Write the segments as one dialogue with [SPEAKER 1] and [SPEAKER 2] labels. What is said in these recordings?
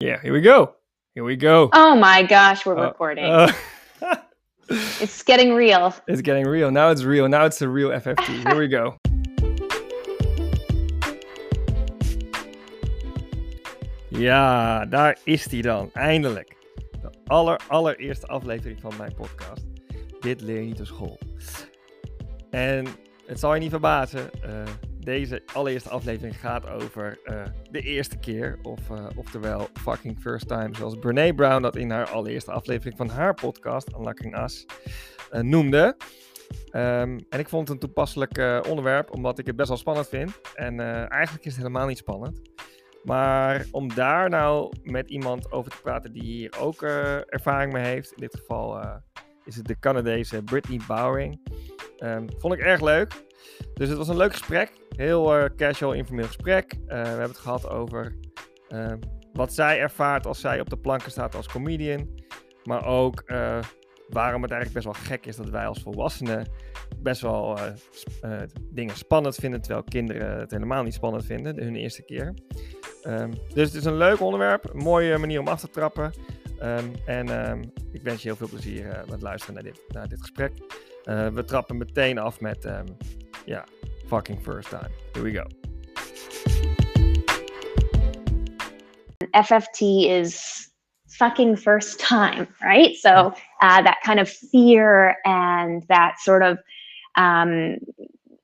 [SPEAKER 1] Yeah, here we go. Here we go.
[SPEAKER 2] Oh my gosh, we're
[SPEAKER 1] Uh,
[SPEAKER 2] recording.
[SPEAKER 1] uh,
[SPEAKER 2] it's getting real.
[SPEAKER 1] it's getting real. Now it's real. Now it's a real FFT. Here we go. Ja, daar is hij dan. Eindelijk. De aller, allereerste aflevering van mijn podcast. Dit leer je niet op school. En het zal je niet verbazen. eh, deze allereerste aflevering gaat over eh, de eerste keer. Of, eh, oftewel fucking first time. Zoals Brene Brown dat in haar allereerste aflevering van haar podcast, Unlocking Us, eh, noemde. Ehm, en ik vond het een toepasselijk onderwerp, omdat ik het best wel spannend vind. En eigenlijk is het helemaal niet spannend. Maar om daar nou met iemand over te praten die hier ook ervaring mee heeft, in dit geval is het de Canadese Brittany Bowering, ehm, vond ik erg leuk. Dus het was een leuk gesprek, heel eh, casual, informeel gesprek. Eh, we hebben het gehad over ehm, wat zij ervaart als zij op de planken staat als comedian, maar ook eh, waarom het eigenlijk best wel gek is dat wij als volwassenen best wel dingen spannend vinden, terwijl kinderen het helemaal niet spannend vinden, hun eerste keer. Ehm, dus het is een leuk onderwerp, een mooie manier om af te trappen. Ehm, en ik wens je heel veel plezier met luisteren naar dit, naar dit gesprek. We trappen meteen af met, ja, fucking first time. Here we go.
[SPEAKER 2] FFT is fucking first time, right? So uh, that kind of fear and that sort of um,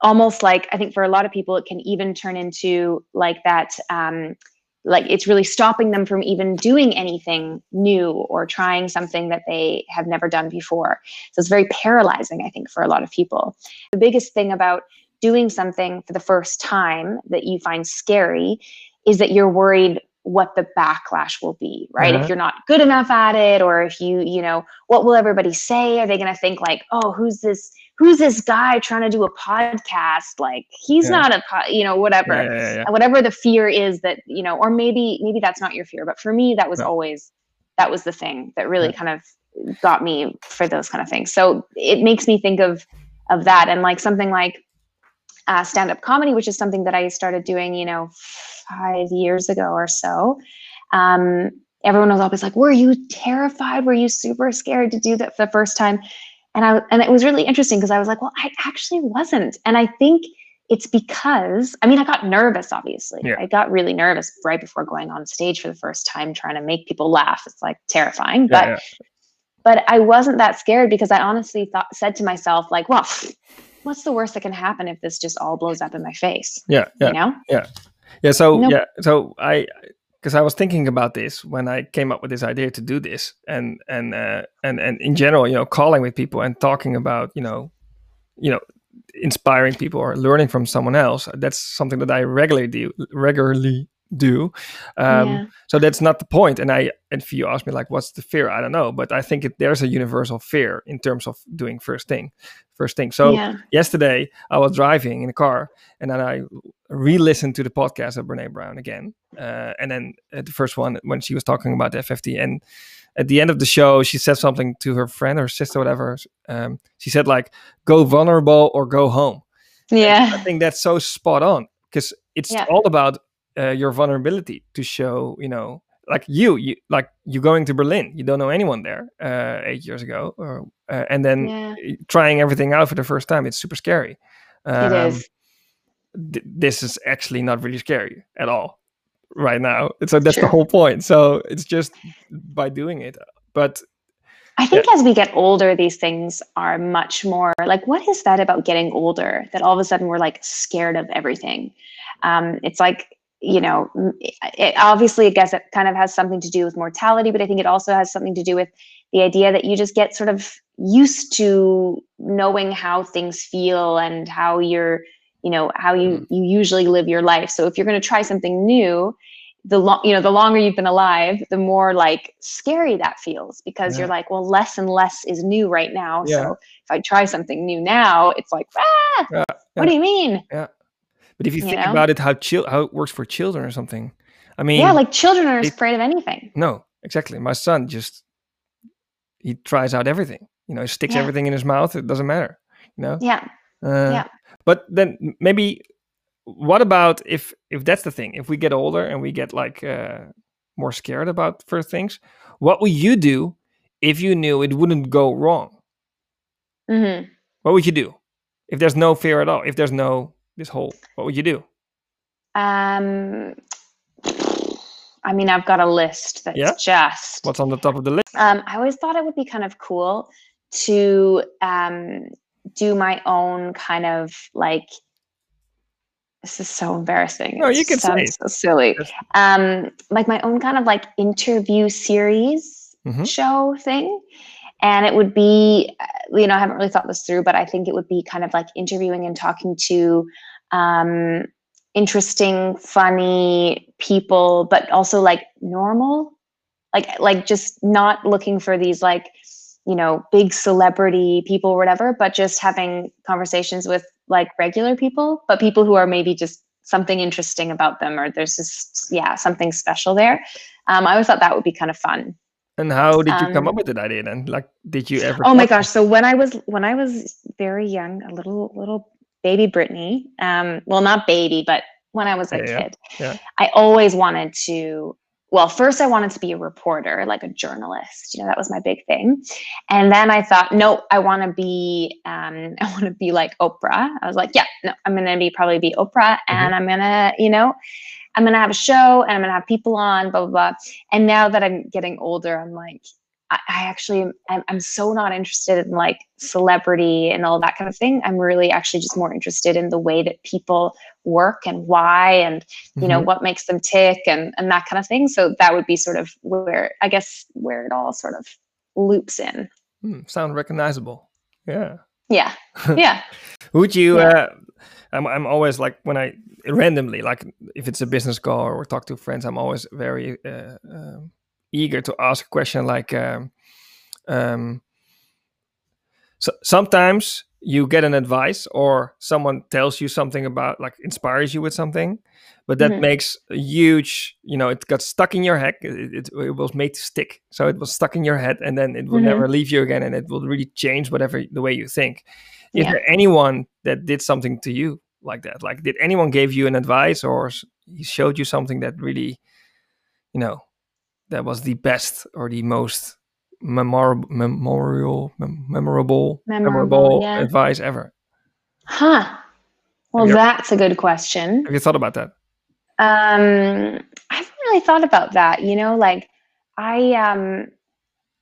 [SPEAKER 2] almost like I think for a lot of people it can even turn into like that. Um, like it's really stopping them from even doing anything new or trying something that they have never done before. So it's very paralyzing, I think, for a lot of people. The biggest thing about doing something for the first time that you find scary is that you're worried what the backlash will be right
[SPEAKER 1] Uh-huh.
[SPEAKER 2] if you're not good enough at it or if you you know what will everybody say are they going to think like oh who's this who's this guy trying to do a podcast like he's
[SPEAKER 1] Yeah.
[SPEAKER 2] not a po-, you know whatever
[SPEAKER 1] Yeah, yeah,
[SPEAKER 2] whatever the fear is that you know or maybe maybe that's not your fear but for me that was
[SPEAKER 1] Yeah.
[SPEAKER 2] always that was the thing that really kind of got me for those kind of things so it makes me think of of that and like something like uh, stand-up comedy which is something that i started doing you know five years ago or so. Um, everyone was always like were you terrified? Were you super scared to do that for the first time? And i and it was really interesting because i was like well i actually wasn't. And i think it's because i mean i got nervous obviously.
[SPEAKER 1] Yeah.
[SPEAKER 2] i got really nervous right before going on stage for the first time trying to make people laugh. It's like terrifying
[SPEAKER 1] Yeah,
[SPEAKER 2] but
[SPEAKER 1] yeah.
[SPEAKER 2] but I wasn't that scared because I honestly thought said to myself like, well, what's the worst that can happen if this just all blows up in my face?
[SPEAKER 1] Yeah, yeah.
[SPEAKER 2] You know?
[SPEAKER 1] Yeah, yeah. so
[SPEAKER 2] Nope.
[SPEAKER 1] yeah, so I because I was thinking about this when I came up with this idea to do this, and and uh, and and in general, you know, calling with people and talking about you know, you know, inspiring people or learning from someone else. That's something that I regularly do. Regularly do. Um,
[SPEAKER 2] yeah.
[SPEAKER 1] So that's not the point. And I, and if you ask me like, what's the fear? I don't know, but I think it, there's a universal fear in terms of doing first thing, first thing. So
[SPEAKER 2] yeah.
[SPEAKER 1] yesterday I was driving in a car and then I re-listened to the podcast of Brene Brown again. Uh, and then uh, the first one when she was talking about the FFT and at the end of the show, she said something to her friend or sister, whatever. Um, she said like, go vulnerable or go home.
[SPEAKER 2] Yeah I
[SPEAKER 1] think that's so spot on because it's
[SPEAKER 2] Yeah.
[SPEAKER 1] all about uh, your vulnerability to show, you know, like you, you like you going to Berlin, you don't know anyone there uh, eight years ago, or, uh, and then
[SPEAKER 2] Yeah.
[SPEAKER 1] trying everything out for the first time. It's super scary.
[SPEAKER 2] It
[SPEAKER 1] Um,
[SPEAKER 2] is.
[SPEAKER 1] th- this is actually not really scary at all right now. So that's the whole point. So it's just by doing it, but
[SPEAKER 2] I think as we get older, these things are much more like, what is that about getting older that all of a sudden we're like scared of everything? Um, it's like, you know, it, obviously, I guess it kind of has something to do with mortality, but I think it also has something to do with the idea that you just get sort of used to knowing how things feel and how you're, you know, how you, you usually live your life. So if you're going to try something new, the long you know the longer you've been alive the more like scary that feels because you're like well less and less is new right now.
[SPEAKER 1] Yeah.
[SPEAKER 2] so if i try something new now it's like ah
[SPEAKER 1] Yeah,
[SPEAKER 2] what do you mean
[SPEAKER 1] but if you,
[SPEAKER 2] You
[SPEAKER 1] think
[SPEAKER 2] know?
[SPEAKER 1] about it, how chil- how it works for children or something, I mean,
[SPEAKER 2] yeah like children are
[SPEAKER 1] it-
[SPEAKER 2] afraid of anything
[SPEAKER 1] No, exactly. My son just he tries out everything. You know, he sticks
[SPEAKER 2] Yeah.
[SPEAKER 1] everything in his mouth. It doesn't matter. You know.
[SPEAKER 2] yeah
[SPEAKER 1] Uh,
[SPEAKER 2] Yeah.
[SPEAKER 1] But then maybe, what about if if that's the thing? If we get older and we get like uh, more scared about first things. What would you do if you knew it wouldn't go wrong?
[SPEAKER 2] hmm
[SPEAKER 1] What would you do if there's no fear at all? If there's no this whole, what would you do?
[SPEAKER 2] Um, I mean, I've got a list that's
[SPEAKER 1] Yeah?
[SPEAKER 2] just.
[SPEAKER 1] What's on the top of the list?
[SPEAKER 2] Um, I always thought it would be kind of cool to um, do my own kind of like. This is so embarrassing.
[SPEAKER 1] No,
[SPEAKER 2] It
[SPEAKER 1] you can say
[SPEAKER 2] so silly. Um, like my own kind of like interview series
[SPEAKER 1] Mhm.
[SPEAKER 2] show thing, and it would be, uh, you know, I haven't really thought this through, but I think it would be kind of like interviewing and talking to um, interesting, funny people, but also like normal, like like just not looking for these like you know big celebrity people or whatever, but just having conversations with like regular people, but people who are maybe just something interesting about them, or there's just yeah something special there. Um, I always thought that would be kind of fun.
[SPEAKER 1] And how did you come
[SPEAKER 2] Um,
[SPEAKER 1] up with that idea then? Like, did you ever?
[SPEAKER 2] Oh my gosh! So when I was when I was very young, a little little baby Brittni, um, well, not baby, but when I was a
[SPEAKER 1] Yeah,
[SPEAKER 2] kid,
[SPEAKER 1] yeah.
[SPEAKER 2] I always wanted to. Well, first I wanted to be a reporter, like a journalist. You know, that was my big thing. And then I thought, no, I want to be, um, I want to be like Oprah. I was like, yeah, no, I'm gonna be probably be Oprah, and I'm gonna, you know, I'm gonna have a show, and I'm gonna have people on, blah blah blah. And now that I'm getting older, I'm like, I, I actually, I'm, I'm so not interested in like celebrity and all that kind of thing. I'm really actually just more interested in the way that people work and why, and you know
[SPEAKER 1] Mhm.
[SPEAKER 2] what makes them tick and and that kind of thing. So that would be sort of where I guess where it all sort of loops in.
[SPEAKER 1] Hmm, sound recognizable. Yeah.
[SPEAKER 2] Yeah, yeah.
[SPEAKER 1] Would you?
[SPEAKER 2] Yeah.
[SPEAKER 1] Uh, I'm I'm always like when I randomly like if it's a business call or talk to friends, I'm always very uh, um, eager to ask a question like, um, um, so sometimes you get an advice or someone tells you something about like inspires you with something, but that
[SPEAKER 2] Mhm.
[SPEAKER 1] makes a huge you know it got stuck in your head. It, it, it was made to stick, so it was stuck in your head, and then it will
[SPEAKER 2] Mhm.
[SPEAKER 1] never leave you again, and it will really change whatever the way you think is
[SPEAKER 2] Yeah.
[SPEAKER 1] there anyone that did something to you like that like did anyone gave you an advice or he showed you something that really you know that was the best or the most memorable memorial mem- memorable
[SPEAKER 2] Memorable, yeah.
[SPEAKER 1] advice ever
[SPEAKER 2] Huh. Well, that's a good question.
[SPEAKER 1] have you thought about that
[SPEAKER 2] Um, I haven't really thought about that. You know, like I um,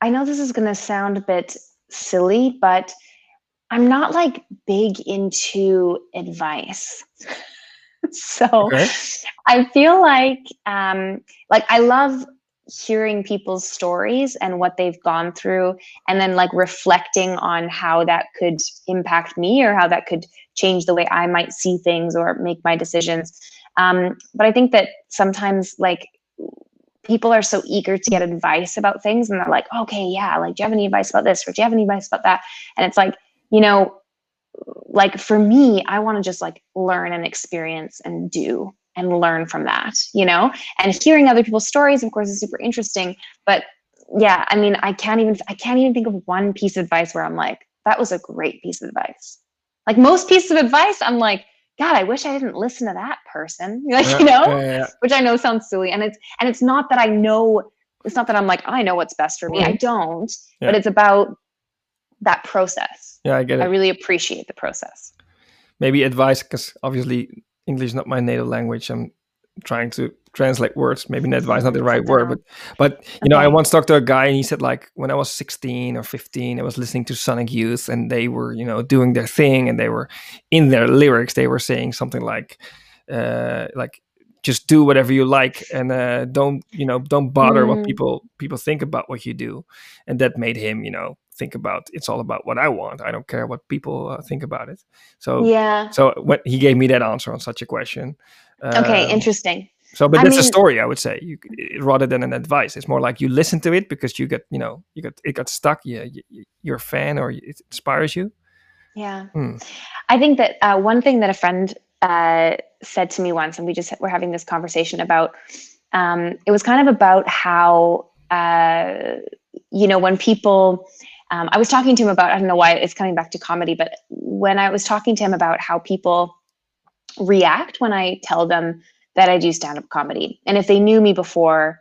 [SPEAKER 2] I know this is gonna sound a bit silly, but I'm not like big into advice. so
[SPEAKER 1] Okay.
[SPEAKER 2] I feel like um, like I love hearing people's stories and what they've gone through and then like reflecting on how that could impact me or how that could change the way I might see things or make my decisions. Um, but I think that sometimes like people are so eager to get advice about things and they're like, okay, yeah, like, do you have any advice about this or do you have any advice about that? And it's like, you know, like for me, I want to just like learn and experience and do and learn from that, you know? And hearing other people's stories, of course, is super interesting. But yeah, I mean, I can't even I can't even think of one piece of advice where I'm like, that was a great piece of advice. Like most pieces of advice, I'm like, God, I wish I didn't listen to that person. Like,
[SPEAKER 1] Yeah,
[SPEAKER 2] you know?
[SPEAKER 1] yeah, yeah,
[SPEAKER 2] which I know sounds silly, and it's and it's not that I know. It's not that I'm like I know what's best for me. I
[SPEAKER 1] Mhm.
[SPEAKER 2] don't, but it's about that process.
[SPEAKER 1] Yeah, I get it.
[SPEAKER 2] I really appreciate the process.
[SPEAKER 1] Maybe advice, because obviously English is not my native language. I'm trying to translate words. Maybe not advice not the right word, but but you know, I once talked to a guy and he said like when I was 16 or 15, I was listening to Sonic Youth and they were you know doing their thing and they were in their lyrics they were saying something like uh like just do whatever you like and uh, don't you know don't bother what
[SPEAKER 2] Mm.
[SPEAKER 1] people people think about what you do and that made him you know think about it's all about what i want i don't care what people uh, think about it so
[SPEAKER 2] Yeah.
[SPEAKER 1] so when he gave me that answer on such a question
[SPEAKER 2] Okay.
[SPEAKER 1] um,
[SPEAKER 2] Interesting.
[SPEAKER 1] so but
[SPEAKER 2] I
[SPEAKER 1] that's a story i would say you, rather than an advice it's more like you listen to it because you get you know you got it got stuck yeah you, you, you're a fan or it inspires you
[SPEAKER 2] Yeah.
[SPEAKER 1] Hmm.
[SPEAKER 2] I think that uh, one thing that a friend uh, said to me once, and we just were having this conversation about, um, it was kind of about how, uh, you know, when people, um, I was talking to him about, I don't know why it's coming back to comedy, but when I was talking to him about how people react when I tell them that I do stand up comedy. And if they knew me before,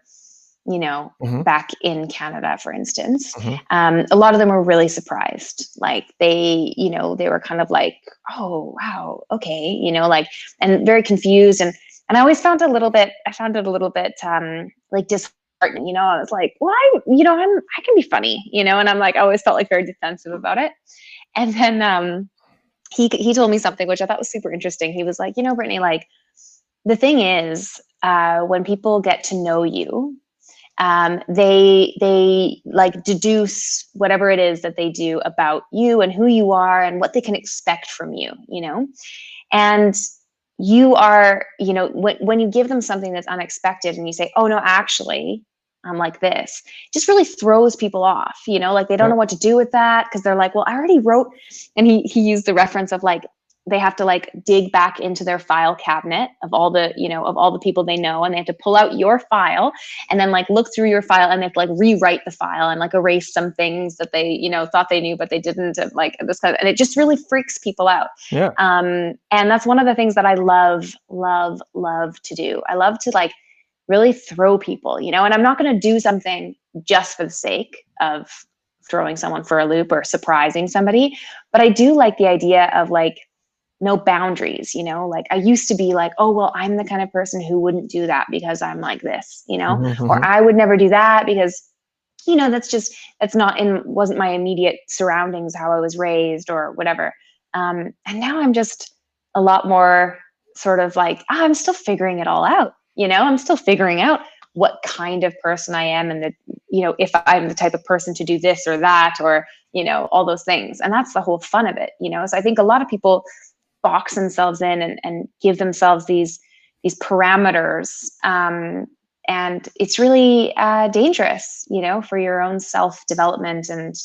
[SPEAKER 2] you know,
[SPEAKER 1] Mhm.
[SPEAKER 2] back in Canada, for instance,
[SPEAKER 1] Mhm.
[SPEAKER 2] um, a lot of them were really surprised. Like they, you know, they were kind of like, "Oh, wow, okay," you know, like, and very confused. And and I always found a little bit, I found it a little bit um, like disheartening. You know, I was like, "Well, I, you know, I'm, I can be funny," you know, and I'm like, I always felt like very defensive about it. And then um, he he told me something which I thought was super interesting. He was like, "You know, Brittni, like." the thing is uh, when people get to know you um, they they like deduce whatever it is that they do about you and who you are and what they can expect from you you know and you are you know when, when you give them something that's unexpected and you say oh no actually i'm like this just really throws people off you know like they don't know what to do with that because they're like well i already wrote and he he used the reference of like they have to like dig back into their file cabinet of all the you know of all the people they know and they have to pull out your file and then like look through your file and they have to like rewrite the file and like erase some things that they you know thought they knew but they didn't and like this kind of, and it just really freaks people out
[SPEAKER 1] Yeah.
[SPEAKER 2] um and that's one of the things that i love love love to do i love to like really throw people you know and i'm not going to do something just for the sake of throwing someone for a loop or surprising somebody but i do like the idea of like no boundaries you know like i used to be like oh well i'm the kind of person who wouldn't do that because i'm like this you know?
[SPEAKER 1] Mhm,
[SPEAKER 2] or
[SPEAKER 1] mhm.
[SPEAKER 2] i would never do that because you know that's just that's not in wasn't my immediate surroundings how i was raised or whatever. Um and now i'm just a lot more sort of like ah, i'm still figuring it all out you know? I'm still figuring out what kind of person i am and the you know if i'm the type of person to do this or that or you know all those things. And that's the whole fun of it you know? So i think a lot of people box themselves in and, and give themselves these these parameters um, and it's really uh, dangerous you know for your own self development and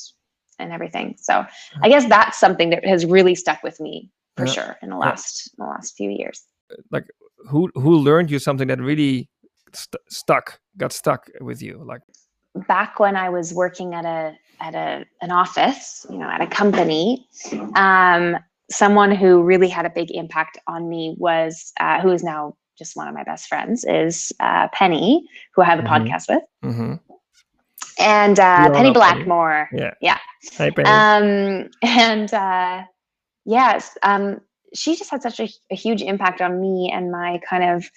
[SPEAKER 2] and everything so i guess that's something that has really stuck with me for
[SPEAKER 1] Yeah.
[SPEAKER 2] sure in the
[SPEAKER 1] Yeah.
[SPEAKER 2] last in the last few years Like
[SPEAKER 1] Who who learned you something that really st- stuck, got stuck with you? Like,
[SPEAKER 2] back when I was working at a at a an office, you know, at a company, um, someone who really had a big impact on me was uh, who is now just one of my best friends is uh, Penny, who I have a
[SPEAKER 1] Mhm.
[SPEAKER 2] podcast with,
[SPEAKER 1] mhm.
[SPEAKER 2] and uh, Penny
[SPEAKER 1] know Penny.
[SPEAKER 2] Blackmore.
[SPEAKER 1] yeah,
[SPEAKER 2] Yeah.
[SPEAKER 1] Penny.
[SPEAKER 2] Um, and uh, yes, um, she just had such a, a huge impact on me and my kind of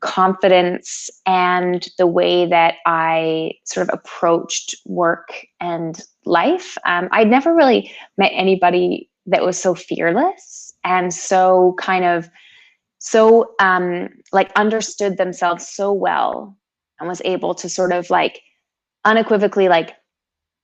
[SPEAKER 2] confidence and the way that I sort of approached work and life. Um, I'd never really met anybody that was so fearless and so kind of so um, like understood themselves so well and was able to sort of like unequivocally like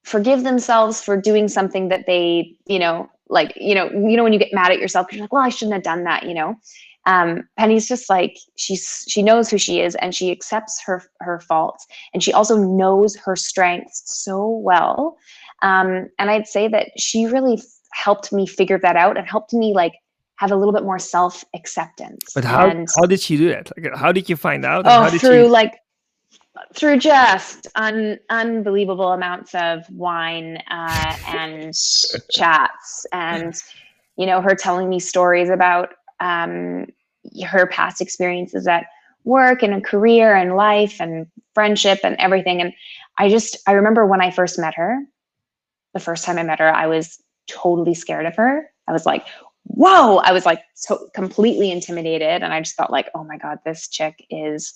[SPEAKER 2] forgive themselves for doing something that they you know like you know you know when you get mad at yourself you're like well i shouldn't have done that you know? Um, penny's just like she's she knows who she is and she accepts her her faults and she also knows her strengths so well. Um, and i'd say that she really helped me figure that out and helped me like have a little bit more self acceptance
[SPEAKER 1] but how
[SPEAKER 2] and
[SPEAKER 1] how did she do that? Like, how did you find out?
[SPEAKER 2] oh
[SPEAKER 1] how did
[SPEAKER 2] through
[SPEAKER 1] she?
[SPEAKER 2] like through just un, unbelievable amounts of wine uh, and chats and you know her telling me stories about um, her past experiences at work and a career and life and friendship and everything and i just i remember when i first met her the first time i met her i was totally scared of her i was like whoa i was like so completely intimidated and i just thought like oh my god this chick is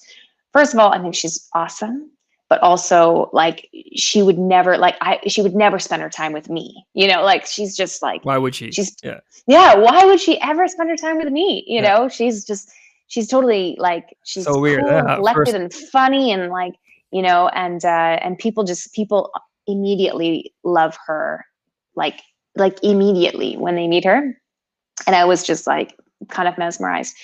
[SPEAKER 2] first of all i think she's awesome but also like she would never like i she would never spend her time with me you know like she's just like
[SPEAKER 1] Why would she?
[SPEAKER 2] she's
[SPEAKER 1] yeah.
[SPEAKER 2] yeah why would she ever spend her time with me you
[SPEAKER 1] Yeah.
[SPEAKER 2] know she's just she's totally like she's
[SPEAKER 1] So weird,
[SPEAKER 2] cool,
[SPEAKER 1] yeah,
[SPEAKER 2] collected
[SPEAKER 1] first.
[SPEAKER 2] and funny and like you know and uh and people just people immediately love her like like immediately when they meet her and i was just like kind of mesmerized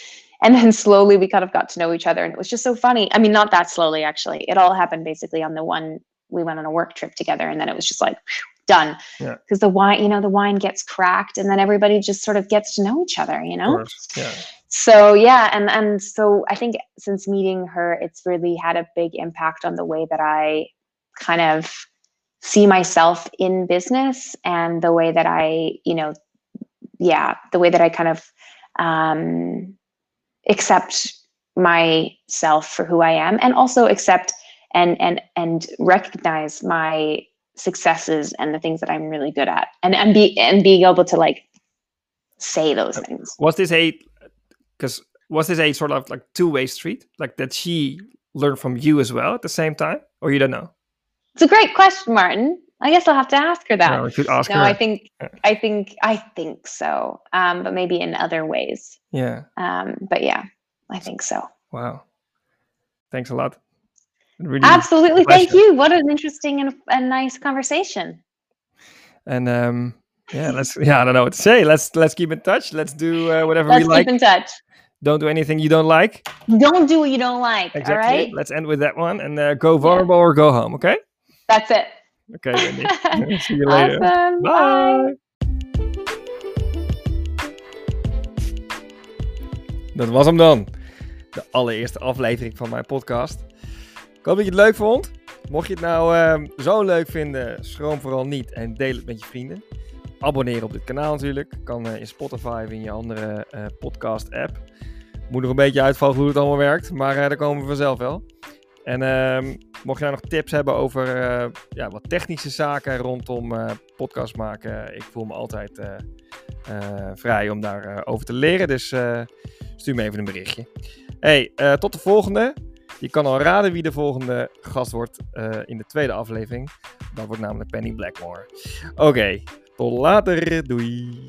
[SPEAKER 2] and then slowly we kind of got to know each other and it was just so funny i mean not that slowly actually it all happened basically on the one we went on a work trip together and then it was just like done
[SPEAKER 1] Yeah.
[SPEAKER 2] because the wine you know the wine gets cracked and then everybody just sort of gets to know each other you know.
[SPEAKER 1] Yeah.
[SPEAKER 2] so yeah and and so i think since meeting her it's really had a big impact on the way that i kind of see myself in business and the way that i you know yeah the way that i kind of um accept myself for who i am and also accept and and and recognize my successes and the things that I'm really good at, and and be and being able to like say those things.
[SPEAKER 1] Was this a because was this a sort of like two way street, like that she learned from you as well at the same time, or you don't know?
[SPEAKER 2] It's a great question, Martin. I guess I'll have to ask her that.
[SPEAKER 1] No, we should ask
[SPEAKER 2] no,
[SPEAKER 1] her.
[SPEAKER 2] I think I think I think so. Um, but maybe in other ways.
[SPEAKER 1] Yeah.
[SPEAKER 2] Um, but yeah, I think so.
[SPEAKER 1] Wow. Thanks a lot. Really
[SPEAKER 2] Absolutely. Thank you. What an interesting and, and nice conversation.
[SPEAKER 1] And um, yeah, let's. Yeah, I don't know what to say. Let's let's keep in touch. Let's do uh, whatever
[SPEAKER 2] Let's
[SPEAKER 1] we like.
[SPEAKER 2] keep in touch.
[SPEAKER 1] Don't do anything you don't like.
[SPEAKER 2] Don't do what you don't like.
[SPEAKER 1] Exactly.
[SPEAKER 2] All right.
[SPEAKER 1] Let's end with that one and uh, go vulnerable or go home. Okay.
[SPEAKER 2] That's it.
[SPEAKER 1] Okay. Wendy. See you later.
[SPEAKER 2] awesome. Bye.
[SPEAKER 1] Bye. Dat was hem dan. De allereerste aflevering van mijn podcast. Ik hoop dat je het leuk vond. Mocht je het nou ehm, zo leuk vinden, schroom vooral niet en deel het met je vrienden. Abonneer op dit kanaal natuurlijk. Kan eh, in Spotify of in je andere eh, podcast app. Moet nog een beetje uitvallen hoe het allemaal werkt, maar eh, daar komen we vanzelf wel. En ehm, mocht je nog tips hebben over eh, ja, wat technische zaken rondom eh, podcast maken, ik voel me altijd eh, vrij om daarover over te leren. Dus stuur me even een berichtje. Hey, tot de volgende. Je kan al raden wie de volgende gast wordt in de tweede aflevering. Dat wordt namelijk Penny Blackmore. Oké, tot later. Doei.